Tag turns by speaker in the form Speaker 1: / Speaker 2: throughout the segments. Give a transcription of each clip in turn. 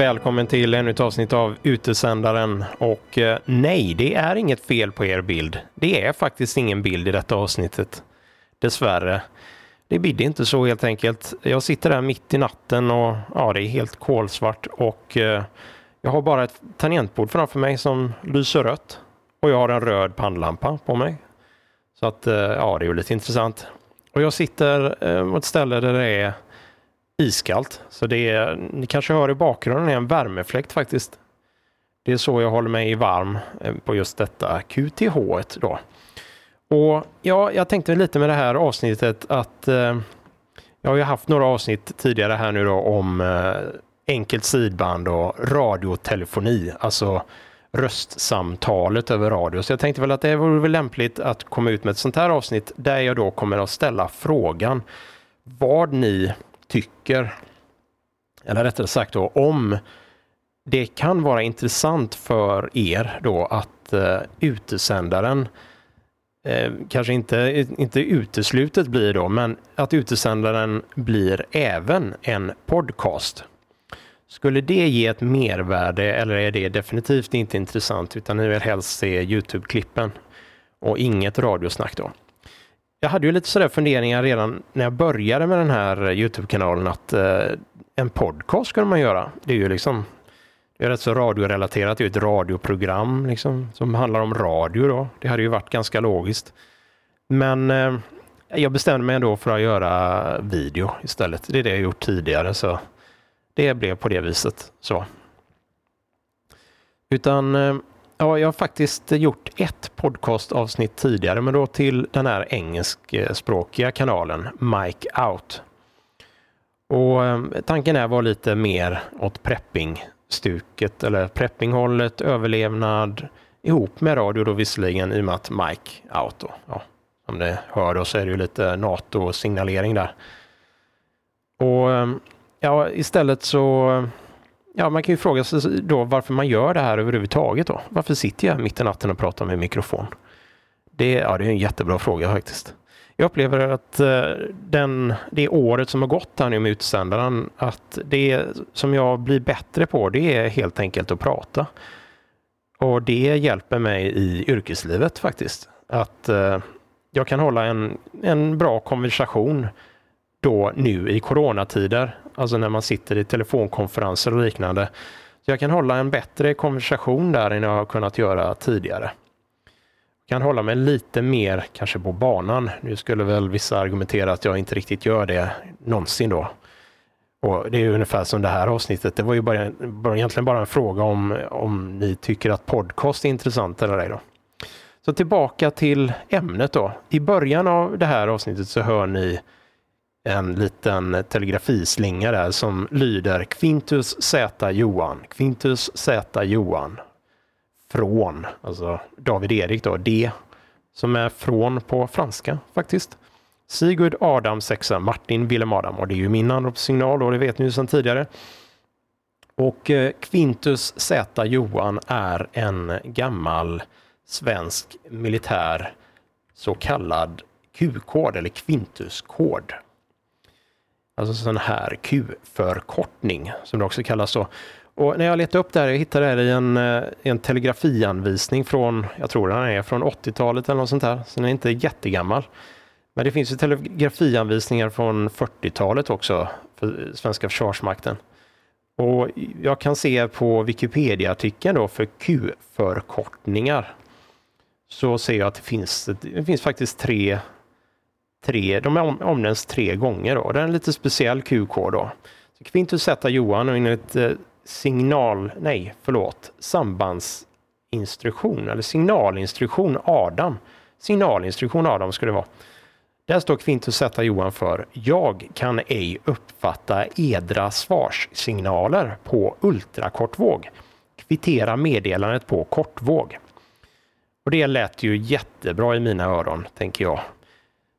Speaker 1: Välkommen till ännu ett avsnitt av Utesändaren och eh, nej, det är inget fel på er bild. Det är faktiskt ingen bild i detta avsnittet. Dessvärre. Det bidde inte så helt enkelt. Jag sitter där mitt i natten och ja, det är helt kolsvart och eh, jag har bara ett tangentbord framför mig som lyser rött och jag har en röd pannlampa på mig. Så att eh, ja, det är ju lite intressant. Och jag sitter eh, på ett ställe där det är iskallt. Så det är, ni kanske hör i bakgrunden, är en värmefläkt faktiskt. Det är så jag håller mig varm eh, på just detta QTH då. Och ja, jag tänkte lite med det här avsnittet att eh, jag har ju haft några avsnitt tidigare här nu då om eh, enkelt sidband och radiotelefoni, alltså röstsamtalet över radio. Så jag tänkte väl att det vore väl lämpligt att komma ut med ett sånt här avsnitt där jag då kommer att ställa frågan vad ni tycker, eller rättare sagt då om det kan vara intressant för er då att eh, utesändaren eh, kanske inte, inte uteslutet blir då, men att utesändaren blir även en podcast. Skulle det ge ett mervärde eller är det definitivt inte intressant utan ni vill helst se Youtube-klippen och inget radiosnack då? Jag hade ju lite sådär funderingar redan när jag började med den här Youtube-kanalen att eh, en podcast skulle man göra. Det är ju liksom det är rätt så radiorelaterat, det är ett radioprogram liksom, som handlar om radio då. Det hade ju varit ganska logiskt. Men eh, jag bestämde mig ändå för att göra video istället. Det är det jag gjort tidigare så det blev på det viset. så. Utan eh, ja, jag har faktiskt gjort ett podcastavsnitt tidigare, men då till den här engelskspråkiga kanalen Mike Out. Och eh, tanken är var lite mer åt prepping-stuket eller preppinghållet, överlevnad ihop med radio då visserligen i och med att Mike Out då. Ja, som det hör då så är det ju lite NATO-signalering där. Och eh, ja, istället så eh, Ja, man kan ju fråga sig då varför man gör det här överhuvudtaget då. Varför sitter jag mitt i natten och pratar med mikrofon? Det, ja, det är en jättebra fråga faktiskt. Jag upplever att eh, den, det året som har gått här nu med utsändaren, att det som jag blir bättre på, det är helt enkelt att prata. Och det hjälper mig i yrkeslivet faktiskt. Att eh, jag kan hålla en, en bra konversation då nu i coronatider, alltså när man sitter i telefonkonferenser och liknande. Så jag kan hålla en bättre konversation där än jag har kunnat göra tidigare. Jag kan hålla mig lite mer kanske på banan. Nu skulle väl vissa argumentera att jag inte riktigt gör det någonsin då. Och Det är ungefär som det här avsnittet. Det var ju bara, bara, egentligen bara en fråga om, om ni tycker att podcast är intressant eller ej. Då. Så tillbaka till ämnet då. I början av det här avsnittet så hör ni en liten telegrafislinga där som lyder Quintus Z Johan. Quintus Z Johan. Från, alltså David Erik då, D. Som är från på franska faktiskt. Sigurd Adam 6 Martin Willem Adam och det är ju min anropssignal och det vet ni ju sedan tidigare. Och eh, Quintus Z Johan är en gammal svensk militär så kallad Q-kod eller Quintus-kod. Alltså sån här Q-förkortning som det också kallas så. Och när jag letade upp det här, jag hittade det här i en, eh, en telegrafianvisning från, jag tror den är från 80-talet eller något sånt där, så den är inte jättegammal. Men det finns ju telegrafianvisningar från 40-talet också för svenska försvarsmakten. Och jag kan se på Wikipedia-artikeln då för Q-förkortningar så ser jag att det finns, det finns faktiskt tre tre, de omnämns tre gånger. Då. Det är en lite speciell QK då. Så Quintus Z Johan och enligt eh, signal, nej förlåt, sambandsinstruktion eller signalinstruktion Adam. Signalinstruktion Adam skulle det vara. Där står Quintus Z Johan för Jag kan ej uppfatta edra svarssignaler på ultrakortvåg. Kvittera meddelandet på kortvåg. Och det lät ju jättebra i mina öron, tänker jag.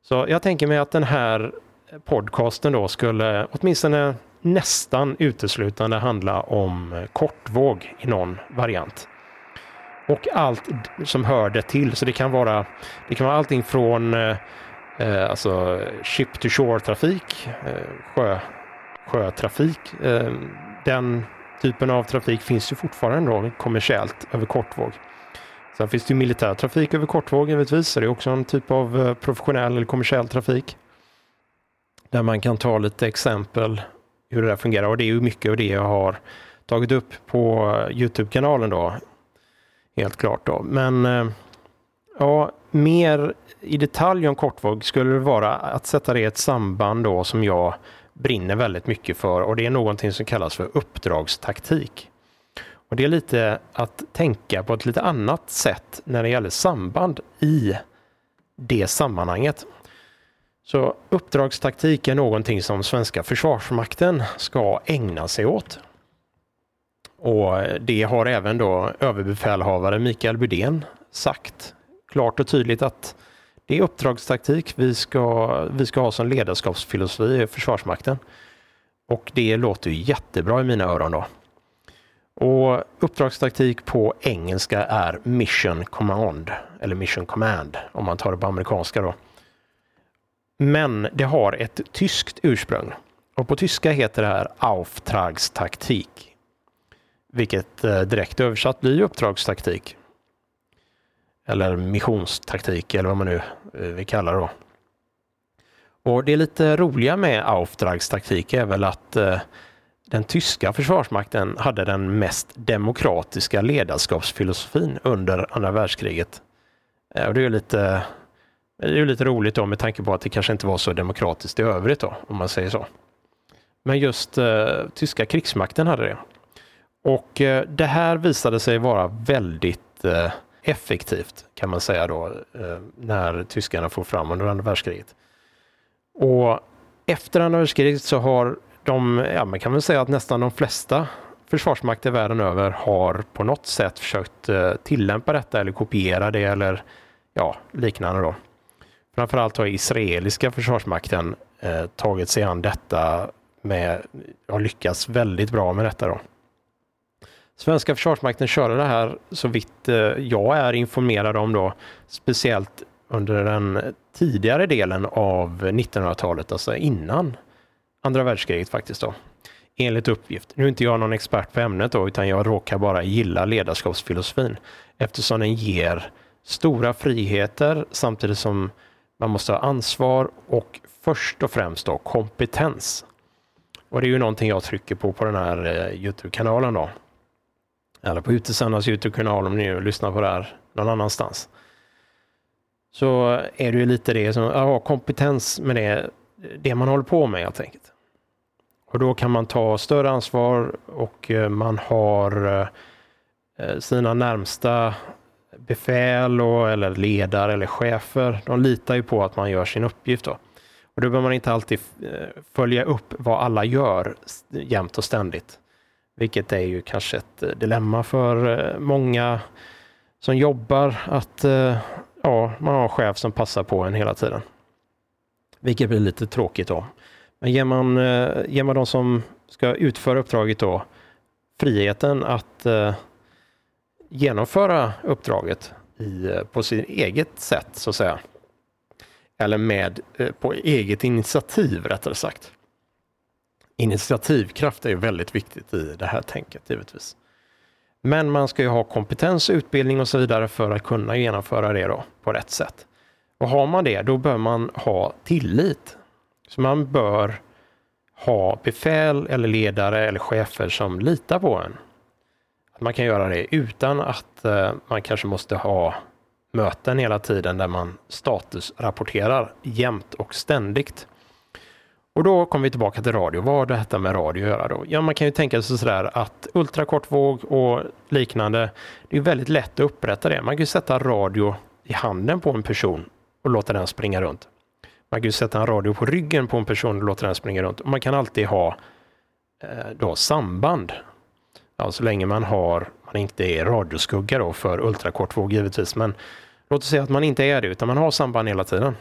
Speaker 1: Så jag tänker mig att den här podcasten då skulle åtminstone nästan uteslutande handla om kortvåg i någon variant. Och allt som hör det till. Så det kan vara, det kan vara allting från eh, eh alltså ship to shore trafik, eh, sjö, sjötrafik, eh, den typen av trafik finns ju fortfarande då kommersiellt över kortvåg. Sen finns det ju militär trafik över kortvåg givetvis, så det är också en typ av eh, professionell eller kommersiell trafik. Där man kan ta lite exempel hur det där fungerar och det är ju mycket av det jag har tagit upp på eh, Youtube-kanalen då. Helt klart då. Men eh, ja, mer i detalj om kortvåg skulle det vara att sätta det i ett samband då som jag brinner väldigt mycket för och det är någonting som kallas för uppdragstaktik. Och Det är lite att tänka på ett lite annat sätt när det gäller samband i det sammanhanget. Så uppdragstaktik är någonting som svenska försvarsmakten ska ägna sig åt. Och det har även då överbefälhavare Mikael Bydén sagt klart och tydligt att det är uppdragstaktik vi ska, vi ska ha som ledarskapsfilosofi i Försvarsmakten. Och det låter ju jättebra i mina öron då. Och uppdragstaktik på engelska är Mission Command, eller Mission Command om man tar det på amerikanska då. Men det har ett tyskt ursprung och på tyska heter det här Auftragstaktik. Vilket eh, direkt översatt blir uppdragstaktik. Eller missionstaktik eller vad man nu eh, vill kalla det då. Och det lite roliga med Auftragstaktik är väl att eh, den tyska försvarsmakten hade den mest demokratiska ledarskapsfilosofin under andra världskriget. Eh, och det är lite, det är lite roligt då med tanke på att det kanske inte var så demokratiskt i övrigt då, om man säger så. Men just eh, tyska krigsmakten hade det. Och eh, det här visade sig vara väldigt eh, effektivt kan man säga då eh, när tyskarna får fram under andra världskriget. Och efter andra världskriget så har de, ja man kan väl säga att nästan de flesta försvarsmakter världen över har på något sätt försökt eh, tillämpa detta eller kopiera det eller ja, liknande då. Framförallt har israeliska försvarsmakten eh, tagit sig an detta med, har lyckats väldigt bra med detta då. Svenska försvarsmakten körde det här så vitt eh, jag är informerad om då, speciellt under den tidigare delen av 1900-talet, alltså innan andra världskriget faktiskt då. Enligt uppgift. Nu är inte jag någon expert på ämnet då, utan jag råkar bara gilla ledarskapsfilosofin eftersom den ger stora friheter samtidigt som man måste ha ansvar och först och främst då kompetens. Och det är ju någonting jag trycker på på den här eh, Youtube-kanalen då. Eller på Utesändarnas Youtube-kanal om ni lyssnar på det här någon annanstans. Så är det ju lite det som, ja, kompetens med det, det man håller på med helt enkelt. Och då kan man ta större ansvar och eh, man har eh, eh, sina närmsta befäl och, eller ledare eller chefer. De litar ju på att man gör sin uppgift. Då. Och då behöver man inte alltid följa upp vad alla gör jämt och ständigt. Vilket är ju kanske ett dilemma för många som jobbar att ja, man har en chef som passar på en hela tiden. Vilket blir lite tråkigt då. Men ger man, eh, ger man de som ska utföra uppdraget då friheten att eh, genomföra uppdraget i, eh, på sitt eget sätt så att säga. Eller med, på eget initiativ rättare sagt. Initiativkraft är väldigt viktigt i det här tänket givetvis. Men man ska ju ha kompetens, utbildning och så vidare för att kunna genomföra det då på rätt sätt. Och har man det, då bör man ha tillit. Så man bör ha befäl eller ledare eller chefer som litar på en. Att man kan göra det utan att eh, man kanske måste ha möten hela tiden där man statusrapporterar jämt och ständigt. Och då kommer vi tillbaka till radio. Vad har detta med radio att göra då? Ja, man kan ju tänka sig sådär att ultrakortvåg och liknande, det är väldigt lätt att upprätta det. Man kan ju sätta radio i handen på en person och låta den springa runt. Man kan ju sätta en radio på ryggen på en person och låta den springa runt. Man kan alltid ha eh, då samband. Ja, så länge man har, man inte är radioskugga då för ultrakortvåg givetvis, men låt oss säga att man inte är det, utan man har samband hela tiden.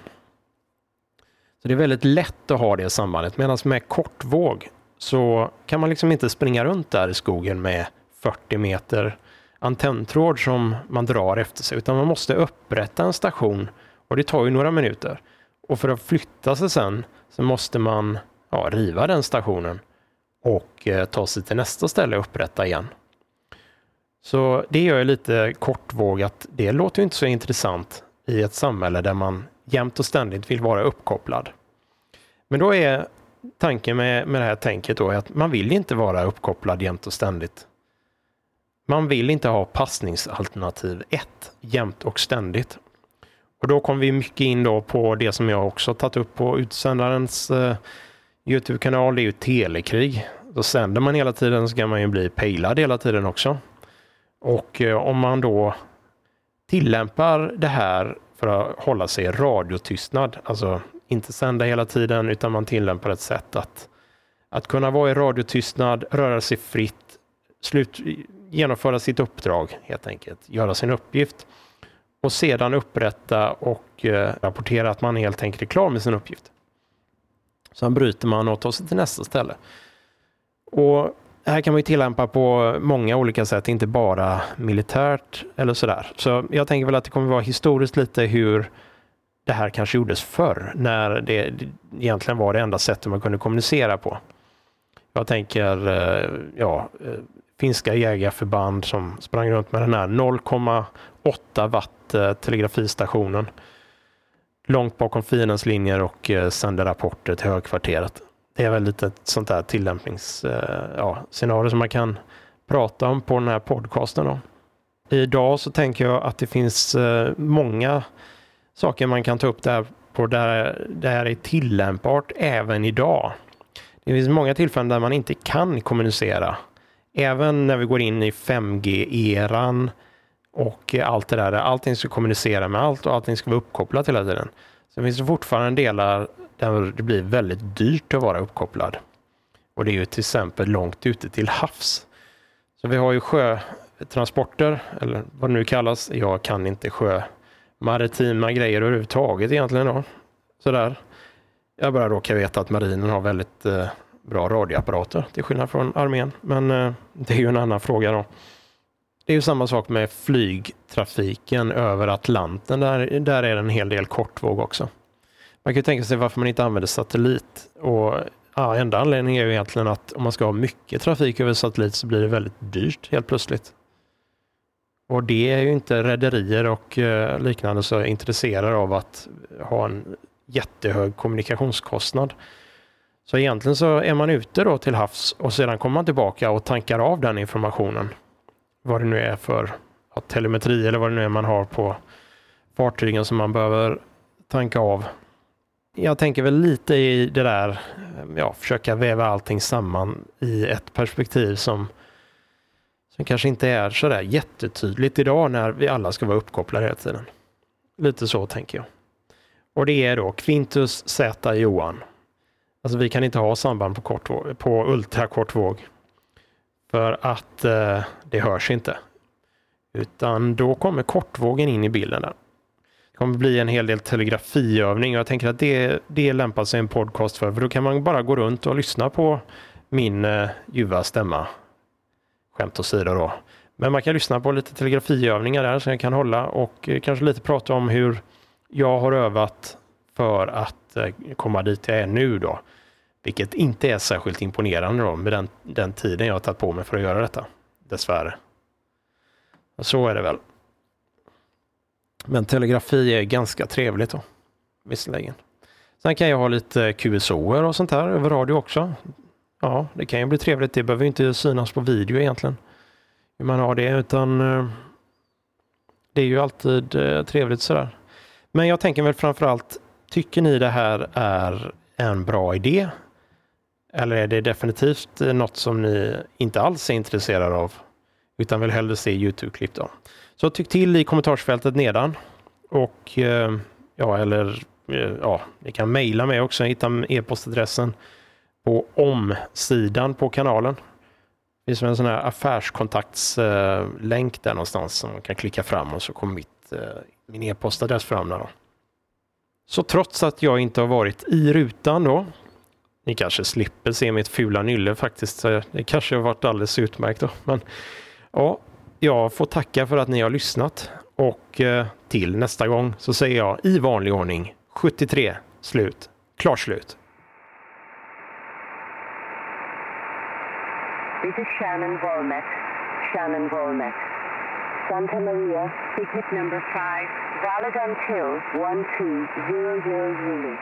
Speaker 1: Så det är väldigt lätt att ha det sambandet. Medan med kortvåg så kan man liksom inte springa runt där i skogen med 40 meter antenntråd som man drar efter sig, utan man måste upprätta en station och det tar ju några minuter. Och för att flytta sig sen så måste man ja, riva den stationen och eh, ta sig till nästa ställe och upprätta igen. Så det gör jag lite kortvågat. Det låter ju inte så intressant i ett samhälle där man jämt och ständigt vill vara uppkopplad. Men då är tanken med, med det här tänket då att man vill inte vara uppkopplad jämt och ständigt. Man vill inte ha passningsalternativ 1 jämt och ständigt. Och då kommer vi mycket in då på det som jag också tagit upp på utsändarens eh, Youtube-kanal, det är ju telekrig. Då sänder man hela tiden så kan man ju bli pejlad hela tiden också. Och eh, om man då tillämpar det här för att hålla sig i radiotystnad, alltså inte sända hela tiden utan man tillämpar ett sätt att, att kunna vara i radiotystnad, röra sig fritt, slut, genomföra sitt uppdrag helt enkelt, göra sin uppgift och sedan upprätta och eh, rapportera att man helt enkelt är klar med sin uppgift. Sen bryter man och tar sig till nästa ställe. Och här kan man tillämpa på många olika sätt, inte bara militärt eller sådär. Så jag tänker väl att det kommer vara historiskt lite hur det här kanske gjordes förr, när det egentligen var det enda sättet man kunde kommunicera på. Jag tänker, eh, ja, eh, finska jägarförband som sprang runt med den här 8 watt eh, telegrafistationen långt bakom fiendens linjer och eh, sänder rapporter till högkvarteret det är väl lite ett sånt där tillämpningsscenario eh, ja, som man kan prata om på den här podcasten. Då. Idag så tänker jag att det finns många saker man kan ta upp där på där det här är tillämpbart även idag. Det finns många tillfällen där man inte kan kommunicera. Även när vi går in i 5G-eran och allt det där, allting ska kommunicera med allt och allting ska vara uppkopplat hela tiden. Sen finns det fortfarande delar där det blir väldigt dyrt att vara uppkopplad. Och det är ju till exempel långt ute till havs. Så vi har ju sjötransporter, eller vad det nu kallas. Jag kan inte sjö maritima grejer överhuvudtaget egentligen. Då. Sådär. Jag bara råkar veta att marinen har väldigt eh, bra radioapparater till skillnad från armén. Men eh, det är ju en annan fråga då. Det är ju samma sak med flygtrafiken över Atlanten. Där, där är det en hel del kortvåg också. Man kan ju tänka sig varför man inte använder satellit. Och ja, enda anledningen är ju egentligen att om man ska ha mycket trafik över satellit så blir det väldigt dyrt helt plötsligt. Och det är ju inte rederier och eh, liknande så intresserade av att ha en jättehög kommunikationskostnad. Så egentligen så är man ute då till havs och sedan kommer man tillbaka och tankar av den informationen. Vad det nu är för ja, telemetri eller vad det nu är man har på fartygen som man behöver tanka av. Jag tänker väl lite i det där, eh, ja, försöka väva allting samman i ett perspektiv som, som kanske inte är sådär jättetydligt idag när vi alla ska vara uppkopplade hela tiden. Lite så tänker jag. Och det är då Quintus Z Johan. Alltså vi kan inte ha samband på, kort, på ultrakortvåg. För att eh, det hörs inte. Utan då kommer kortvågen in i bilden. Där kommer bli en hel del telegrafiövning och jag tänker att det, det lämpar sig en podcast för, för då kan man bara gå runt och lyssna på min eh, ljuva stämma. Skämt åsido då. Men man kan lyssna på lite telegrafiövningar där som jag kan hålla och eh, kanske lite prata om hur jag har övat för att eh, komma dit jag är nu då. Vilket inte är särskilt imponerande då med den, den tiden jag har tagit på mig för att göra detta. Dessvärre. Så är det väl. Men telegrafi är ganska trevligt då, visserligen. Sen kan jag ha lite QSOer och sånt här över radio också. Ja, det kan ju bli trevligt. Det behöver inte synas på video egentligen. Hur man har det, utan eh, det är ju alltid eh, trevligt sådär. Men jag tänker väl framförallt, tycker ni det här är en bra idé? Eller är det definitivt eh, något som ni inte alls är intresserade av? Utan vill hellre se Youtube-klipp då? Så tyck till i kommentarsfältet nedan. Och eh, ja, eller eh, ja, ni kan mejla mig också. Hitta e-postadressen på omsidan på kanalen. Det finns en sån här affärskontaktslänk där någonstans som man kan klicka fram och så kommer mitt, min e-postadress fram där. Då. Så trots att jag inte har varit i rutan då, ni kanske slipper se mitt fula nylle faktiskt, det kanske har varit alldeles utmärkt då. Men ja, jag får tacka för att ni har lyssnat och eh, till nästa gång så säger jag i vanlig ordning 73 slut. Klart slut.
Speaker 2: This is Shannon Volmet. Shannon Volmet. Santa Maria, ticket number 5, valid until 1200 Zulu.